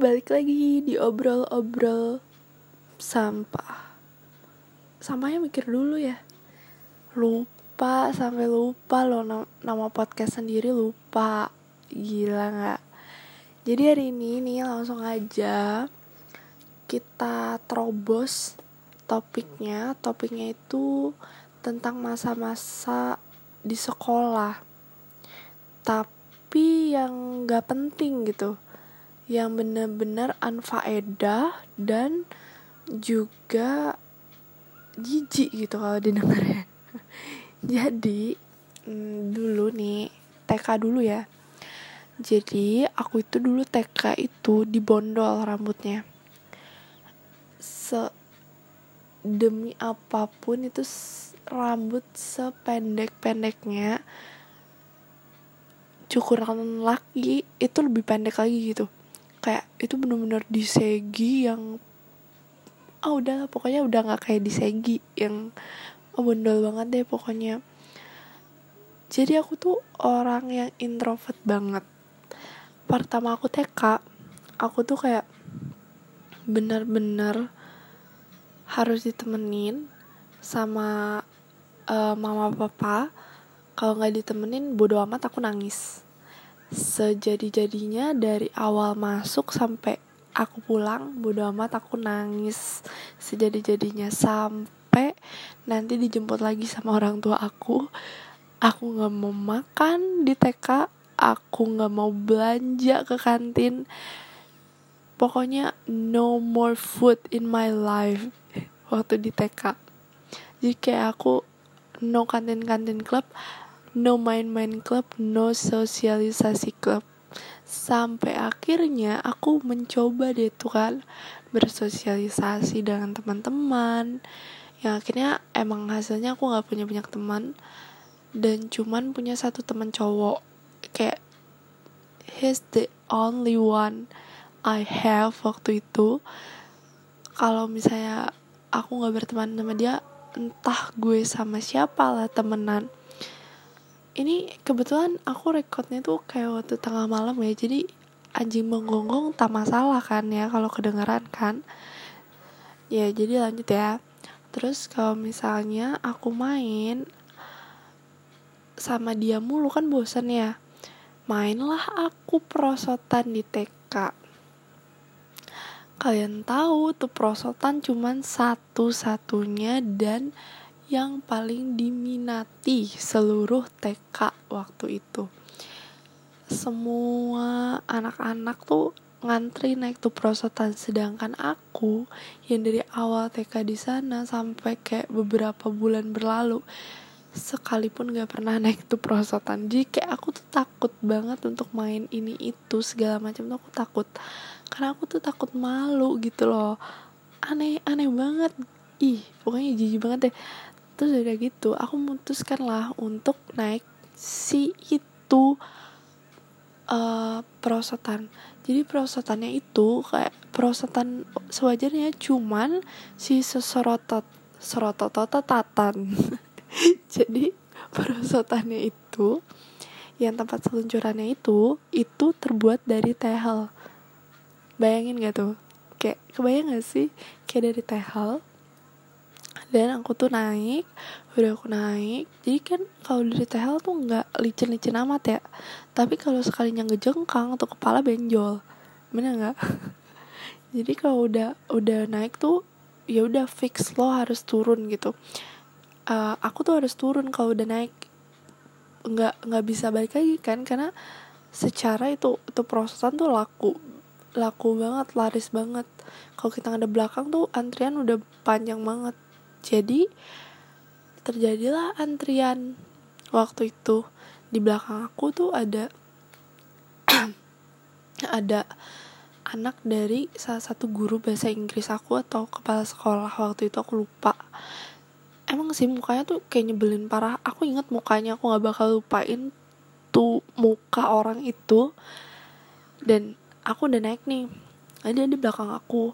balik lagi di obrol-obrol sampah. Sampahnya mikir dulu ya. Lupa, sampai lupa loh nama podcast sendiri lupa. Gila gak? Jadi hari ini nih langsung aja Kita terobos topiknya. Topiknya itu tentang masa-masa di sekolah. Tapi yang gak penting gitu yang benar-benar anfaedah dan juga jijik gitu kalau didengarnya. Jadi hmm, dulu nih TK dulu ya. Jadi aku itu dulu TK itu dibondol rambutnya. Se demi apa pun itu rambut sependek-pendeknya cukuran laki itu lebih pendek lagi gitu kayak itu bener-bener disegi yang oh udah pokoknya udah nggak kayak disegi yang oh, bondol banget deh pokoknya. Jadi aku tuh orang yang introvert banget. Pertama aku TK aku tuh kayak bener-bener harus ditemenin sama uh, mama papa. Kalau nggak ditemenin bodo amat aku nangis sejadi-jadinya dari awal masuk sampai aku pulang bodo amat aku nangis sejadi-jadinya. Sampai nanti dijemput lagi sama orang tua aku. Aku nggak mau makan di TK aku nggak mau belanja ke kantin. Pokoknya no more food in my life waktu di TK jadi kayak aku no kantin kantin club no main-main club, no sosialisasi klub. Sampai akhirnya aku mencoba deh tuh kan bersosialisasi dengan teman-teman. Yang akhirnya emang hasilnya aku nggak punya banyak teman dan cuman punya satu teman cowok. Kayak he's the only one I have waktu itu. Kalau misalnya aku nggak berteman sama dia, entah gue sama siapa lah temenan ini kebetulan aku rekodnya tuh kayak waktu tengah malam ya jadi anjing menggonggong tak masalah kan ya kalau kedengeran kan. Ya jadi lanjut ya. Terus kalau misalnya aku main sama dia mulu kan bosan ya mainlah aku prosotan di TK kalian tahu tuh prosotan cuman satu-satunya dan yang paling diminati seluruh TK waktu itu. Semua anak-anak tuh ngantri naik tuh prosotan sedangkan aku yang dari awal TK di sana sampai kayak beberapa bulan berlalu sekalipun gak pernah naik tuh prosotan. Jadi kayak aku tuh takut banget untuk main ini itu segala macam tuh aku takut. Karena aku tuh takut malu gitu loh. Aneh aneh banget. Ih pokoknya jijik banget deh terus udah gitu. Aku memutuskan lah untuk naik si itu uh, perosotan. Jadi perosotannya itu kayak perosotan sewajarnya cuman si sesorotot serotototatan jadi perosotannya itu yang tempat seluncurannya itu itu terbuat dari tehel. Bayangin gak tuh? Kayak kebayang gak sih? Kayak dari tehel dan aku tuh naik udah aku naik. Jadi kan kalau dari tehel tuh nggak licin-licin amat ya. Tapi kalau sekalinya ngejengkang tuh kepala benjol. Bener nggak? Jadi kalau udah udah naik tuh ya udah fix lo harus turun gitu. Uh, aku tuh harus turun kalau udah naik. Nggak nggak bisa balik lagi kan karena secara itu itu prosesan tuh laku. Laku banget laris banget. Kalau kita ada belakang tuh antrian udah panjang banget jadi terjadilah antrian. Waktu itu di belakang aku tuh ada ada anak dari salah satu guru bahasa Inggris aku atau kepala sekolah. Waktu itu aku lupa. Emang sih mukanya tuh kayak nyebelin parah. Aku inget mukanya aku nggak bakal lupain tuh muka orang itu. Dan aku udah naik nih. Ada di belakang aku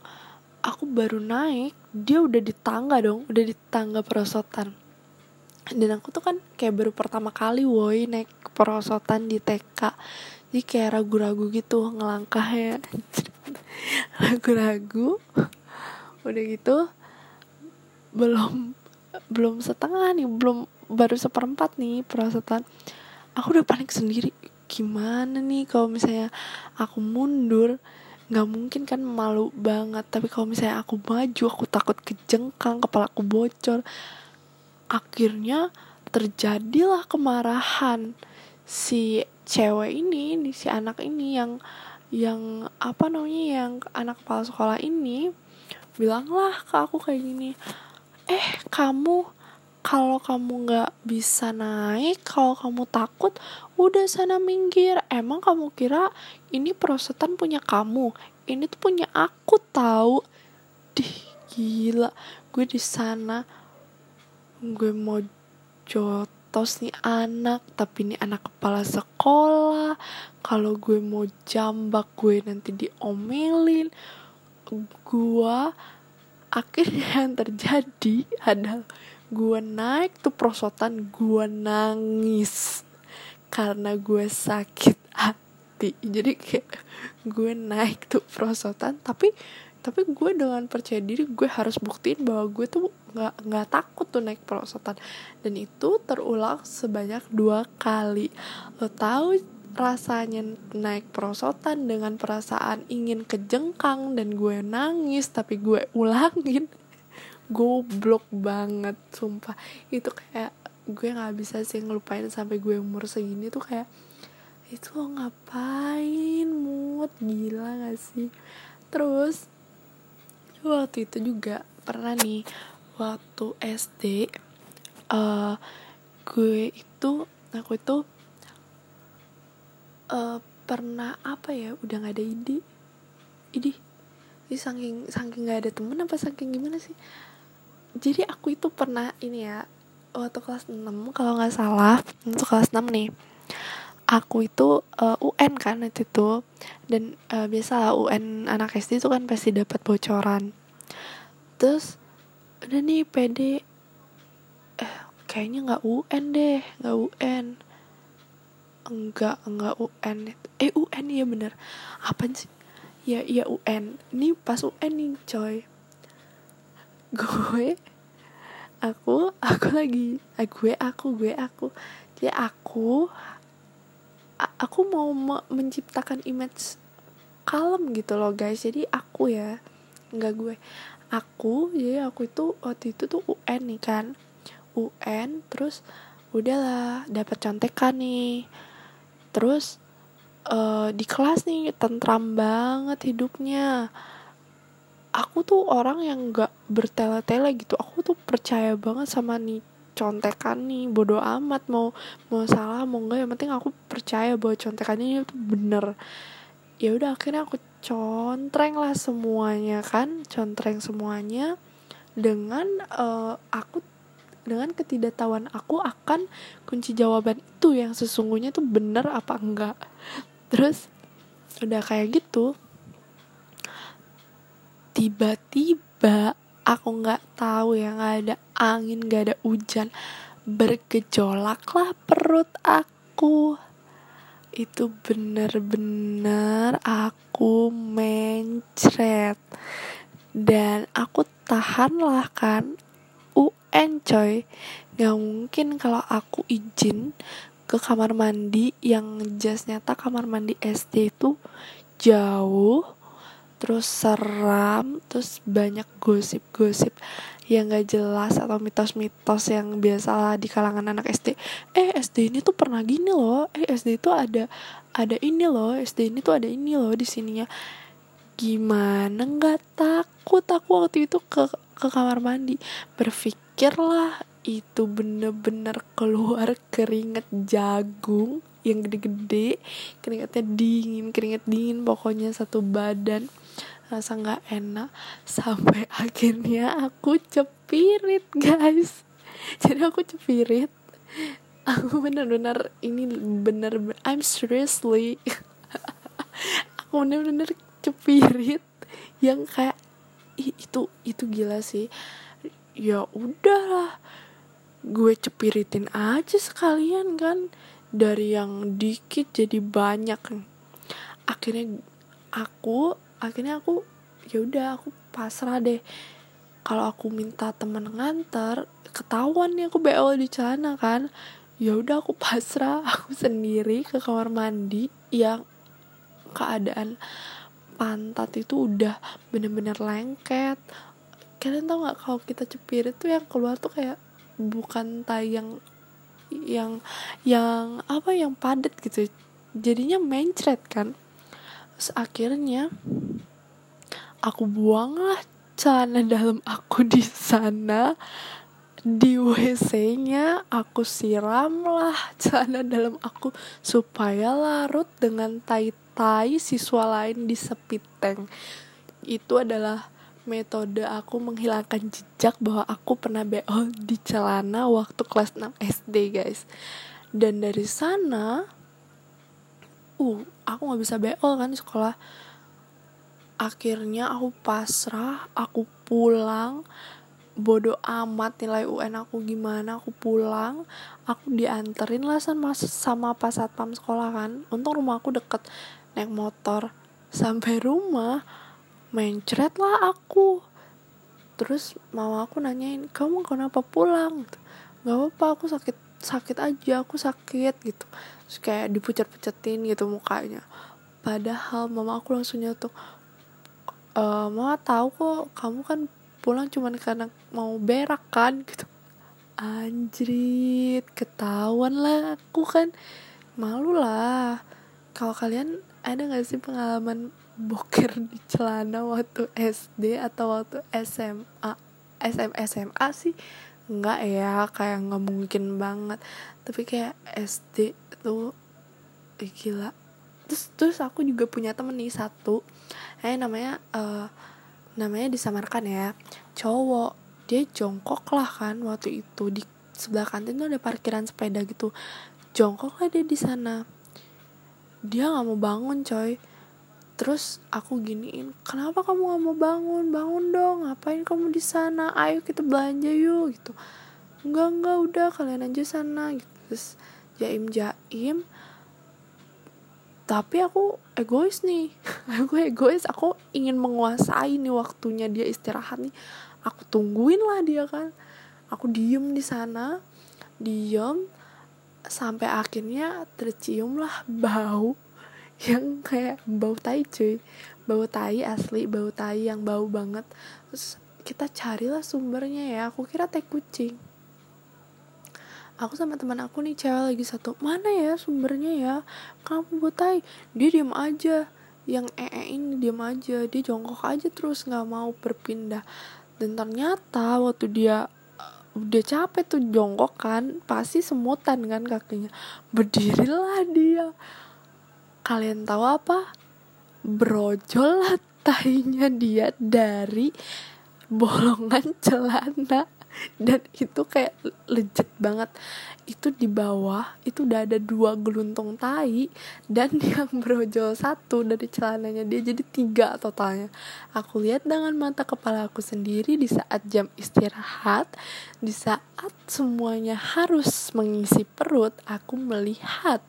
aku baru naik dia udah di tangga dong udah di tangga perosotan. Dan aku tuh kan kayak baru pertama kali woi naik perosotan di TK jadi kayak ragu-ragu gitu ngelangkahnya. Ragu-ragu udah gitu belum belum setengah nih belum baru seperempat nih perosotan. Aku udah panik sendiri gimana nih kalau misalnya aku mundur nggak mungkin kan malu banget. Tapi kalau misalnya aku maju aku takut kejengkang kepala aku bocor. Akhirnya terjadilah kemarahan si cewek ini si anak ini yang yang apa namanya yang anak kepala sekolah ini bilanglah ke aku kayak gini eh kamu kalau kamu nggak bisa naik kalau kamu takut udah sana minggir. Emang kamu kira ini perosotan punya kamu? Ini tuh punya aku tahu dih gila. Gue di sana. Gue mau jotos nih anak tapi ini anak kepala sekolah. Kalau gue mau jambak gue nanti diomelin. Gue akhirnya yang terjadi adalah gue naik tuh prosotan gue nangis karena gue sakit hati. Jadi kayak gue naik tuh prosotan tapi tapi gue dengan percaya diri gue harus buktiin bahwa gue tuh nggak nggak takut tuh naik prosotan. Dan itu terulang sebanyak dua kali. Lo tahu rasanya naik prosotan dengan perasaan ingin kejengkang dan gue nangis tapi gue ulangin? Goblok banget sumpah. Itu kayak gue nggak bisa sih ngelupain sampai gue umur segini tuh kayak itu lo ngapain mood gila gak sih? Terus waktu itu juga pernah nih waktu SD uh, gue itu aku itu uh, pernah apa ya udah nggak ada ide ide ini saking saking nggak ada temen apa saking gimana sih? Jadi aku itu pernah ini ya waktu kelas 6 kalau nggak salah waktu kelas 6 nih aku itu uh, eh, UN kan itu tuh dan uh, biasa UN anak SD itu kan pasti dapat bocoran. Terus udah nih PD eh kayaknya nggak UN deh nggak UN enggak enggak UN eh UN ya bener. Apa sih? Ya iya UN ini pas UN nih coy. Gue aku aku lagi eh, gue aku gue aku. Jadi aku aku mau me menciptakan image kalem gitu loh guys. Jadi aku ya nggak gue. Aku jadi aku itu waktu itu tuh UN nih kan. UN terus udahlah dapat contekan nih. Terus uh, di kelas nih tentram banget hidupnya aku tuh orang yang nggak bertele-tele gitu. Aku tuh percaya banget sama nih contekan nih. Bodoh amat mau mau salah mau enggak yang penting aku percaya bahwa contekannya itu bener. Ya udah akhirnya aku contreng lah semuanya kan. Contreng semuanya dengan uh, aku dengan ketidaktahuan aku akan kunci jawaban itu yang sesungguhnya tuh bener apa enggak. Terus udah kayak gitu tiba-tiba aku nggak tahu ya nggak ada angin nggak ada hujan. Bergejolaklah perut aku. Itu bener-bener aku mencret. Dan aku tahan lah kan. UN coy. Gak mungkin kalau aku izin ke kamar mandi yang jas nyata kamar mandi SD itu jauh terus seram terus banyak gosip-gosip yang gak jelas atau mitos-mitos yang biasa di kalangan anak SD eh SD ini tuh pernah gini loh. Eh SD itu ada ada ini loh. SD ini tuh ada ini loh di sininya. Gimana nggak takut aku waktu itu ke ke kamar mandi? Berpikirlah itu bener-bener keluar keringet jagung yang gede-gede keringetnya dingin keringet dingin pokoknya satu badan rasa nggak enak. Sampai akhirnya aku cepirit guys. Jadi aku cepirit. Aku bener-bener ini bener, bener I'm seriously aku bener-bener cepirit. Yang kayak itu itu gila sih. Ya udahlah gue cepiritin aja sekalian kan. Dari yang dikit jadi banyak. Akhirnya aku akhirnya aku ya udah aku pasrah deh. Kalau aku minta temen nganter ketahuan nih aku BO di celana kan. Ya udah aku pasrah. Aku sendiri ke kamar mandi yang keadaan pantat itu udah bener-bener lengket. Kalian tau nggak kalau kita cepir itu yang keluar tuh kayak bukan tai yang yang yang apa yang padat gitu. Jadinya mencret kan Terus akhirnya aku buang lah celana dalam aku di sana. Di WC-nya aku siram lah celana dalam aku supaya larut dengan tai-tai siswa lain di sepiteng itu adalah metode aku menghilangkan jejak bahwa aku pernah BO di celana waktu kelas 6 SD guys. Dan dari sana uh aku nggak bisa BO kan di sekolah. Akhirnya aku pasrah aku pulang. Bodoh amat nilai UN aku gimana aku pulang. Aku dianterin lah sama sama pas satpam sekolah kan. Untung rumah aku deket naik motor. Sampai rumah mencret lah aku. Terus mama aku nanyain kamu kenapa pulang? Nggak apa-apa aku sakit sakit aja aku sakit gitu terus kayak dipucat-pucetin gitu mukanya. Padahal mama aku langsung nyatuk e, mama tahu kok kamu kan pulang cuman karena mau berak kan? Gitu. Anjrit ketahuan lah aku kan. Malu lah. Kalau kalian ada gak sih pengalaman boker di celana waktu SD atau waktu SMA SM SMA sih? Nggak ya kayak nggak mungkin banget tapi kayak SD tuh gila. Terus terus aku juga punya temen nih satu. Eh namanya uh, namanya disamarkan ya. Cowok. Dia jongkok lah kan waktu itu. Di sebelah kantin tuh ada parkiran sepeda gitu. Jongkok lah dia di sana. Dia nggak mau bangun coy. Terus aku giniin kenapa kamu gak mau bangun? Bangun dong. Ngapain kamu di sana? Ayo kita belanja yuk gitu. Enggak enggak udah kalian aja sana gitu terus jaim jaim tapi aku egois nih. Aku egois aku ingin menguasai nih waktunya dia istirahat nih. Aku tungguin lah dia kan. Aku diem di sana diem sampai akhirnya tercium lah bau yang kayak bau tai cuy. Bau tai asli bau tai yang bau banget. Terus kita carilah sumbernya ya. Aku kira teh kucing aku sama teman aku nih cewek lagi satu. Mana ya sumbernya ya? Kamu bau tai dia diem aja. Yang ee ini diem aja. Dia jongkok aja terus nggak mau berpindah. Dan ternyata waktu dia udah capek tuh jongkok kan pasti semutan kan kakinya. Berdirilah dia. Kalian tahu apa? Brojol lah tainya dia dari bolongan celana dan itu kayak legit banget. Itu di bawah itu udah ada dua geluntung tai dan yang brojol satu dari celananya. Dia jadi tiga totalnya. Aku lihat dengan mata kepala aku sendiri di saat jam istirahat di saat semuanya harus mengisi perut aku melihat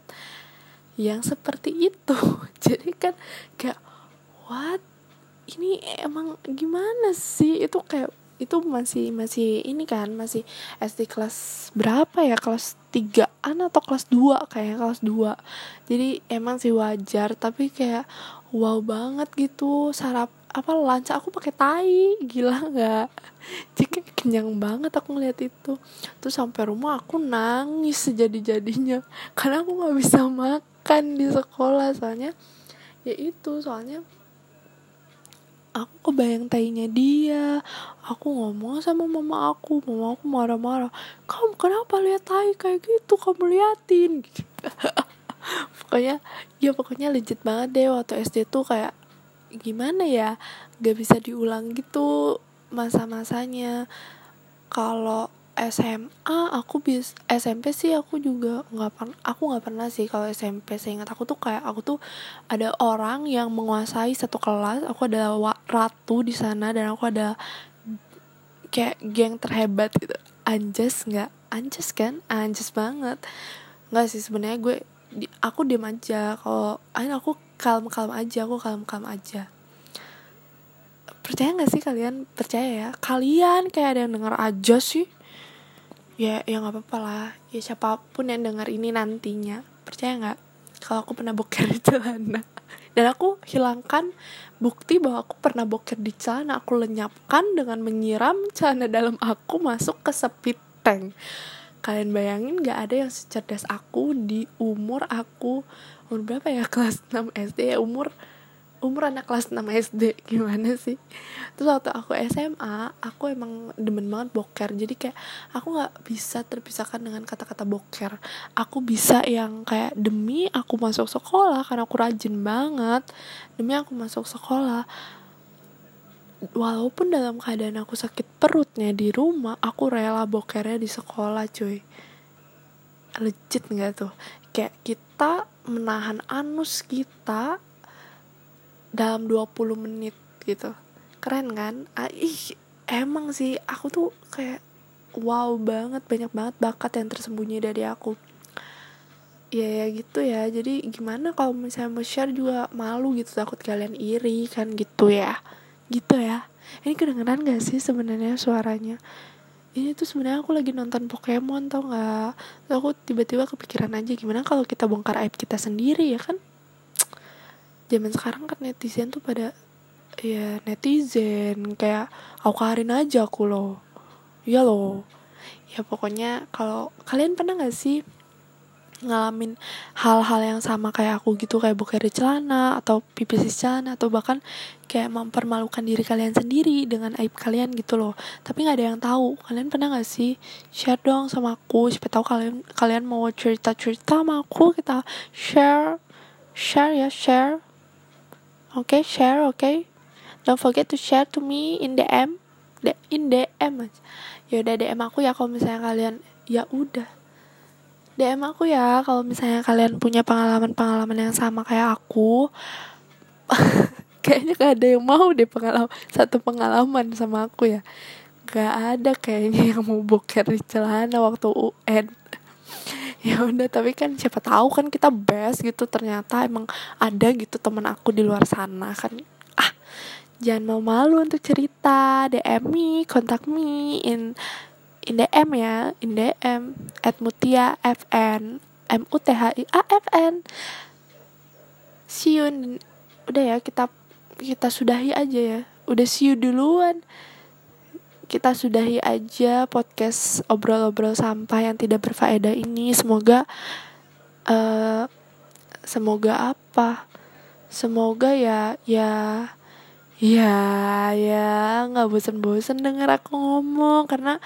yang seperti itu. Jadi kan kayak what? Ini emang gimana sih? Itu kayak itu masih masih ini kan masih SD kelas berapa ya? Kelas 3an atau kelas 2 kayak kelas 2 jadi emang sih wajar tapi kayak wow banget gitu. Sarap apa lanca aku pakai tai. Gila nggak? Jadi kenyang banget aku ngeliat itu. Terus sampai rumah aku nangis sejadi jadinya karena aku nggak bisa makan di sekolah. Soalnya ya itu soalnya aku kebayang tainya dia. Aku ngomong sama mama aku. Mama aku marah-marah. Kamu kenapa lihat tai kayak gitu? Kamu liatin. Pokoknya ya pokoknya legit banget deh waktu SD tuh kayak gimana ya? Gak bisa diulang gitu masa-masanya. Kalau SMA aku bis SMP sih aku juga nggak pernah aku nggak pernah sih kalau SMP saya ingat aku tuh kayak aku tuh ada orang yang menguasai satu kelas aku ada ratu di sana dan aku ada kayak geng terhebat gitu. Anjas nggak? Anjas kan? Anjas banget. Nggak sih sebenarnya gue aku diam aja. Kalau aku kalem kalem aja aku kalem kalem aja. Percaya nggak sih kalian? Percaya ya. Kalian kayak ada yang dengar aja sih ya ya nggak apa-apa lah. Ya siapa pun yang dengar ini nantinya percaya nggak? Kalau aku pernah boker di celana. Dan aku hilangkan bukti bahwa aku pernah boker di celana. Aku lenyapkan dengan menyiram celana dalam aku masuk ke sepit tank. Kalian bayangin gak ada yang secerdas aku di umur aku umur berapa ya? Kelas 6 SD ya umur umur anak kelas 6 SD gimana sih? Terus waktu aku SMA aku emang demen banget boker. Jadi kayak aku nggak bisa terpisahkan dengan kata-kata boker. Aku bisa yang kayak demi aku masuk sekolah karena aku rajin banget. Demi aku masuk sekolah. Walaupun dalam keadaan aku sakit perutnya di rumah aku rela bokernya di sekolah cuy. Legit nggak tuh? Kayak kita menahan anus kita dalam 20 menit gitu. Keren kan? Ah, ih emang sih aku tuh kayak wow banget banyak banget bakat yang tersembunyi dari aku. Ya ya gitu ya. Jadi gimana kalau misalnya mau share juga malu gitu takut kalian iri kan gitu ya. Gitu ya. Ini kedengeran gak sih sebenarnya suaranya? Ini tuh sebenarnya aku lagi nonton Pokemon tau nggak? Aku tiba-tiba kepikiran aja gimana kalau kita bongkar aib kita sendiri ya kan zaman sekarang kan netizen tuh pada ya netizen. Kayak aku karin aja aku loh. Ya loh. Ya pokoknya kalau kalian pernah gak sih ngalamin hal-hal yang sama kayak aku gitu? Kayak buka di celana atau pipis di celana atau bahkan kayak mempermalukan diri kalian sendiri dengan aib kalian gitu loh. Tapi nggak ada yang tahu. Kalian pernah gak sih share dong sama aku? Siapa tahu kalian kalian mau cerita cerita sama aku kita share share ya share okay, share okay? don't forget to share to me in DM in DM ya udah DM aku ya kalau misalnya kalian ya udah. DM aku ya kalau misalnya kalian punya pengalaman-pengalaman yang sama kayak aku. Kayaknya gak ada yang mau deh pengalaman satu pengalaman sama aku ya. Gak ada kayaknya yang mau boker di celana waktu UN ya udah tapi kan siapa tahu kan kita best gitu. Ternyata emang ada gitu teman aku di luar sana kan. Ah jangan mau malu untuk cerita. DM me kontak me in in DM ya in DM at mutia fn m u t h i a f n. See you udah ya kita kita sudahi aja ya. Udah see you duluan kita sudahi aja podcast obrol-obrol sampah yang tidak berfaedah ini. Semoga uh, semoga apa? Semoga ya ya ya ya nggak bosen-bosen denger aku ngomong karena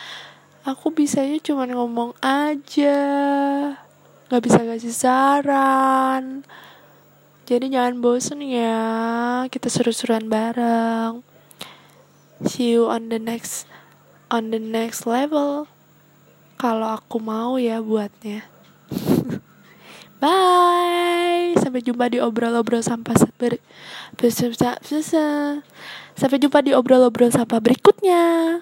aku bisanya cuma ngomong aja nggak bisa kasih saran jadi jangan bosen ya kita seru-seruan bareng see you on the next on the next level. Kalau aku mau ya buatnya. Bye. Sampai jumpa di obrol-obrol sampah ber sampai jumpa di obrol-obrol sampah berikutnya